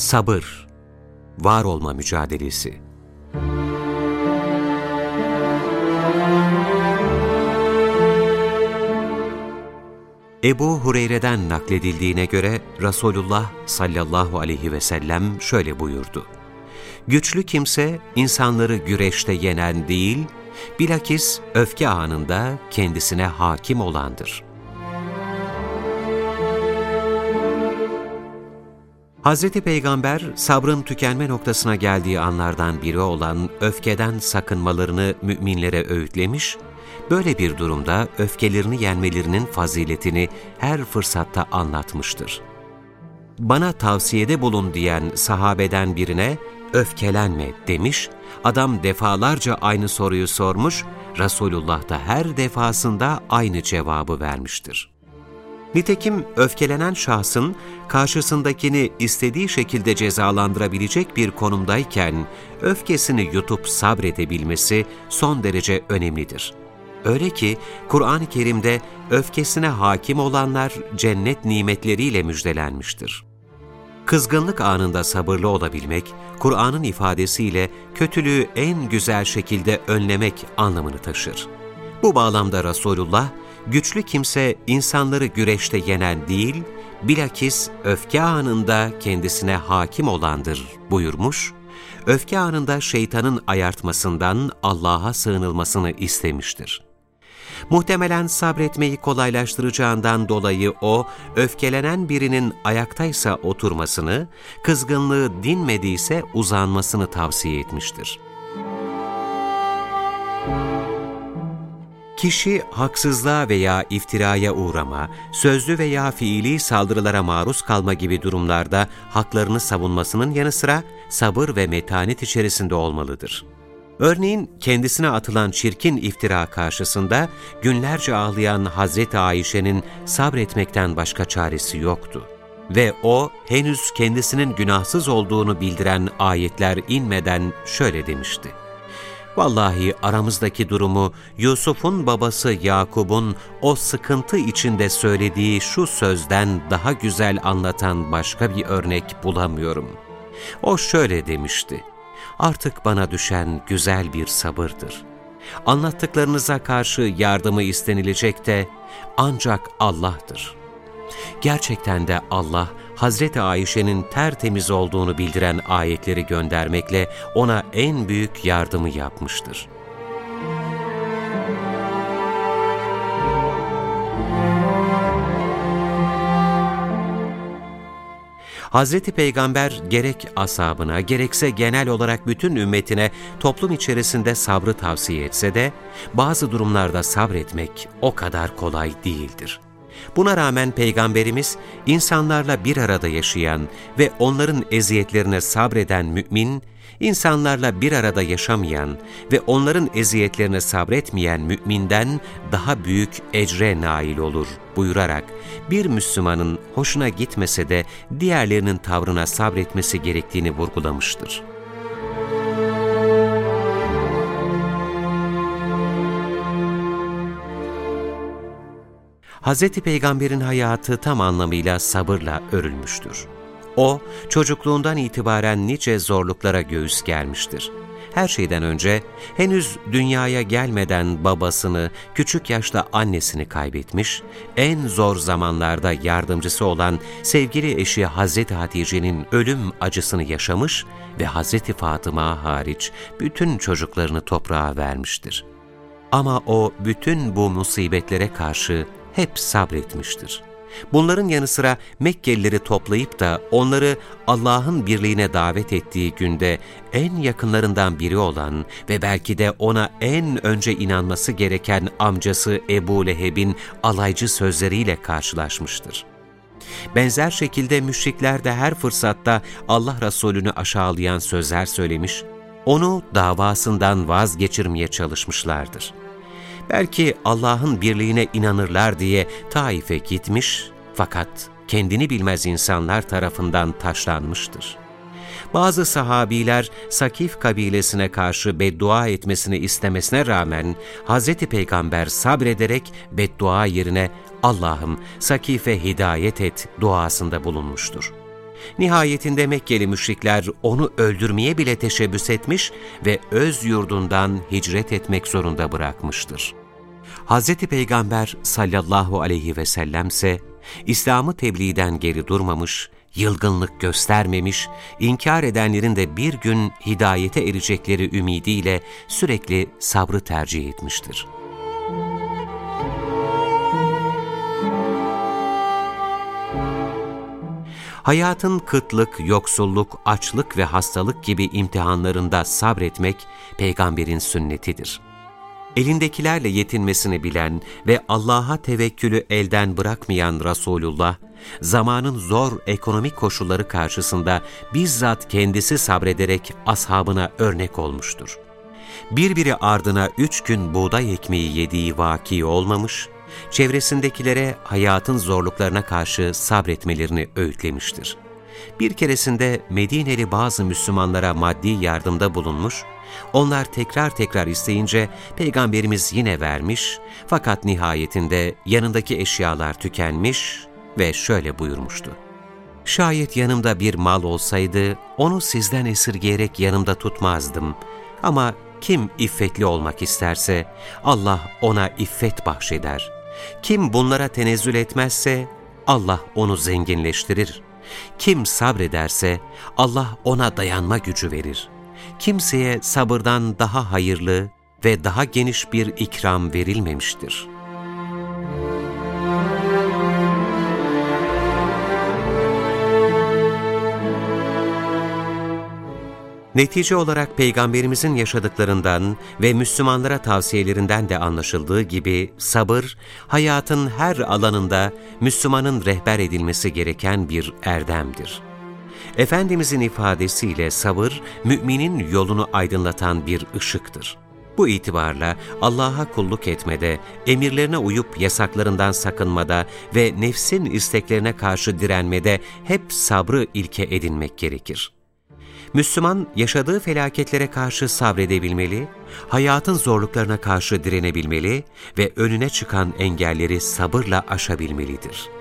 Sabır, var olma mücadelesi. Ebu Hureyre'den nakledildiğine göre Resulullah sallallahu aleyhi ve sellem şöyle buyurdu. Güçlü kimse insanları güreşte yenen değil, bilakis öfke anında kendisine hakim olandır. Hz. Peygamber sabrın tükenme noktasına geldiği anlardan biri olan öfkeden sakınmalarını müminlere öğütlemiş, böyle bir durumda öfkelerini yenmelerinin faziletini her fırsatta anlatmıştır. Bana tavsiyede bulun diyen sahabeden birine öfkelenme demiş, adam defalarca aynı soruyu sormuş, Resulullah da her defasında aynı cevabı vermiştir. Nitekim öfkelenen şahsın karşısındakini istediği şekilde cezalandırabilecek bir konumdayken öfkesini yutup sabredebilmesi son derece önemlidir. Öyle ki Kur'an-ı Kerim'de öfkesine hakim olanlar cennet nimetleriyle müjdelenmiştir. Kızgınlık anında sabırlı olabilmek, Kur'an'ın ifadesiyle kötülüğü en güzel şekilde önlemek anlamını taşır. Bu bağlamda Resulullah, güçlü kimse insanları güreşte yenen değil, bilakis öfke anında kendisine hakim olandır buyurmuş, öfke anında şeytanın ayartmasından Allah'a sığınılmasını istemiştir. Muhtemelen sabretmeyi kolaylaştıracağından dolayı o, öfkelenen birinin ayaktaysa oturmasını, kızgınlığı dinmediyse uzanmasını tavsiye etmiştir. Kişi haksızlığa veya iftiraya uğrama, sözlü veya fiili saldırılara maruz kalma gibi durumlarda haklarını savunmasının yanı sıra sabır ve metanet içerisinde olmalıdır. Örneğin kendisine atılan çirkin iftira karşısında günlerce ağlayan Hazreti Ayşe'nin sabretmekten başka çaresi yoktu. Ve o henüz kendisinin günahsız olduğunu bildiren ayetler inmeden şöyle demişti. Vallahi aramızdaki durumu Yusuf'un babası Yakub'un o sıkıntı içinde söylediği şu sözden daha güzel anlatan başka bir örnek bulamıyorum. O şöyle demişti artık bana düşen güzel bir sabırdır. Anlattıklarınıza karşı yardımı istenilecek de ancak Allah'tır. Gerçekten de Allah, Hazreti Ayşe'nin tertemiz olduğunu bildiren ayetleri göndermekle ona en büyük yardımı yapmıştır.'' Hazreti Peygamber gerek asabına gerekse genel olarak bütün ümmetine toplum içerisinde sabrı tavsiye etse de bazı durumlarda sabretmek o kadar kolay değildir. Buna rağmen Peygamberimiz insanlarla bir arada yaşayan ve onların eziyetlerine sabreden mümin, insanlarla bir arada yaşamayan ve onların eziyetlerine sabretmeyen müminden daha büyük ecre nail olur buyurarak bir Müslümanın hoşuna gitmese de diğerlerinin tavrına sabretmesi gerektiğini vurgulamıştır. Hz. Peygamber'in hayatı tam anlamıyla sabırla örülmüştür. O, çocukluğundan itibaren nice zorluklara göğüs germiştir. Her şeyden önce henüz dünyaya gelmeden babasını, küçük yaşta annesini kaybetmiş, en zor zamanlarda yardımcısı olan sevgili eşi Hazreti Hatice'nin ölüm acısını yaşamış ve Hazreti Fatıma hariç bütün çocuklarını toprağa vermiştir. Ama o bütün bu musibetlere karşı hep sabretmiştir. Bunların yanı sıra Mekkelileri toplayıp da onları Allah'ın birliğine davet ettiği günde en yakınlarından biri olan ve belki de ona en önce inanması gereken amcası Ebu Leheb'in alaycı sözleriyle karşılaşmıştır. Benzer şekilde müşrikler de her fırsatta Allah Resulü'nü aşağılayan sözler söylemiş, onu davasından vazgeçirmeye çalışmışlardır. Belki Allah'ın birliğine inanırlar diye Taif'e gitmiş fakat kendini bilmez insanlar tarafından taşlanmıştır. Bazı sahabiler Sakif kabilesine karşı beddua etmesini istemesine rağmen Hz. Peygamber sabrederek beddua yerine Allah'ım Sakif'e hidayet et duasında bulunmuştur. Nihayetinde Mekkeli müşrikler onu öldürmeye bile teşebbüs etmiş ve öz yurdundan hicret etmek zorunda bırakmıştır. Hz. Peygamber sallallahu aleyhi ve sellem ise İslam'ı tebliğden geri durmamış, yılgınlık göstermemiş, inkar edenlerin de bir gün hidayete erecekleri ümidiyle sürekli sabrı tercih etmiştir. Hayatın kıtlık, yoksulluk, açlık ve hastalık gibi imtihanlarında sabretmek peygamberin sünnetidir. Elindekilerle yetinmesini bilen ve Allah'a tevekkülü elden bırakmayan Resulullah, zamanın zor ekonomik koşulları karşısında bizzat kendisi sabrederek ashabına örnek olmuştur. Birbiri ardına üç gün buğday ekmeği yediği vaki olmamış, çevresindekilere hayatın zorluklarına karşı sabretmelerini öğütlemiştir. Bir keresinde Medineli bazı Müslümanlara maddi yardımda bulunmuş, onlar tekrar tekrar isteyince Peygamberimiz yine vermiş fakat nihayetinde yanındaki eşyalar tükenmiş ve şöyle buyurmuştu. Şayet yanımda bir mal olsaydı onu sizden esirgeyerek yanımda tutmazdım ama kim iffetli olmak isterse Allah ona iffet bahşeder. Kim bunlara tenezzül etmezse Allah onu zenginleştirir. Kim sabrederse Allah ona dayanma gücü verir. Kimseye sabırdan daha hayırlı ve daha geniş bir ikram verilmemiştir.'' Netice olarak Peygamberimizin yaşadıklarından ve Müslümanlara tavsiyelerinden de anlaşıldığı gibi sabır, hayatın her alanında Müslümanın rehber edilmesi gereken bir erdemdir. Efendimizin ifadesiyle sabır, müminin yolunu aydınlatan bir ışıktır. Bu itibarla Allah'a kulluk etmede, emirlerine uyup yasaklarından sakınmada ve nefsin isteklerine karşı direnmede hep sabrı ilke edinmek gerekir. Müslüman yaşadığı felaketlere karşı sabredebilmeli, hayatın zorluklarına karşı direnebilmeli ve önüne çıkan engelleri sabırla aşabilmelidir.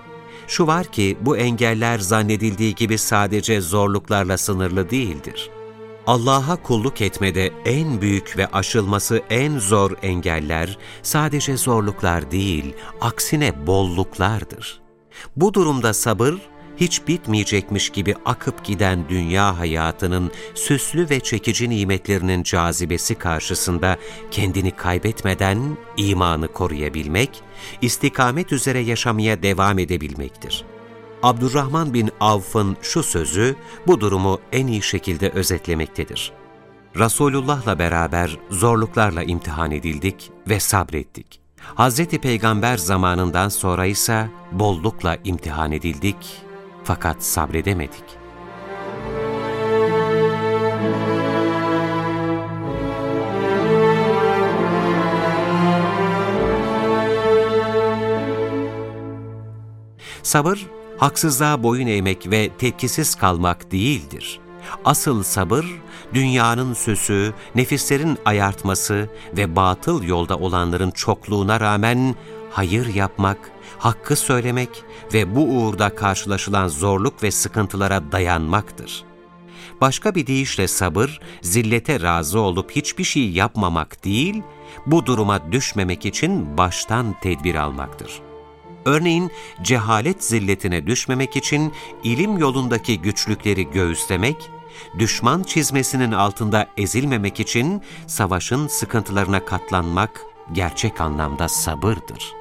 Şu var ki bu engeller zannedildiği gibi sadece zorluklarla sınırlı değildir. Allah'a kulluk etmede en büyük ve aşılması en zor engeller sadece zorluklar değil, aksine bolluklardır. Bu durumda sabır, hiç bitmeyecekmiş gibi akıp giden dünya hayatının süslü ve çekici nimetlerinin cazibesi karşısında kendini kaybetmeden imanı koruyabilmek, istikamet üzere yaşamaya devam edebilmektir. Abdurrahman bin Avf'ın şu sözü bu durumu en iyi şekilde özetlemektedir. Resulullah'la beraber zorluklarla imtihan edildik ve sabrettik. Hz. Peygamber zamanından sonra ise bollukla imtihan edildik fakat sabredemedik. Sabır, haksızlığa boyun eğmek ve tepkisiz kalmak değildir. Asıl sabır, dünyanın süsü, nefislerin ayartması ve batıl yolda olanların çokluğuna rağmen hayır yapmak, hakkı söylemek ve bu uğurda karşılaşılan zorluk ve sıkıntılara dayanmaktır. Başka bir deyişle sabır, zillete razı olup hiçbir şey yapmamak değil, bu duruma düşmemek için baştan tedbir almaktır. Örneğin cehalet zilletine düşmemek için ilim yolundaki güçlükleri göğüslemek, düşman çizmesinin altında ezilmemek için savaşın sıkıntılarına katlanmak gerçek anlamda sabırdır.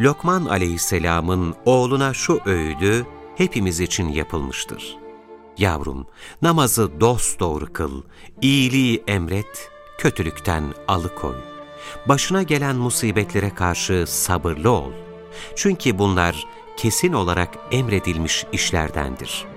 Lokman aleyhisselamın oğluna şu öğüdü hepimiz için yapılmıştır. Yavrum, namazı dosdoğru kıl, iyiliği emret, kötülükten alıkoy. Başına gelen musibetlere karşı sabırlı ol. Çünkü bunlar kesin olarak emredilmiş işlerdendir.''